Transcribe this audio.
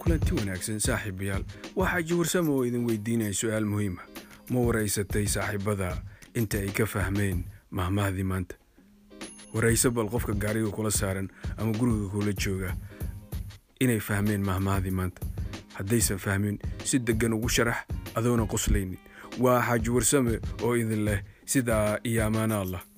kulanti wanaagsan saaxiibayaal. Waa xaaji oo idin weydiinaya su'aal muhiima ah. ma waraysatay saaxiibbada inta ay ka fahmeen mahmahdii maanta. Warayso bal qofka gaariga kula saaran ama guriga kula jooga inay fahmeen mahmahdii maanta. Haddaysan fahmin si deggan ugu sharax adoona qoslaynin waa xaaji warsame oo idin leh sidaa iyo ammaano allah.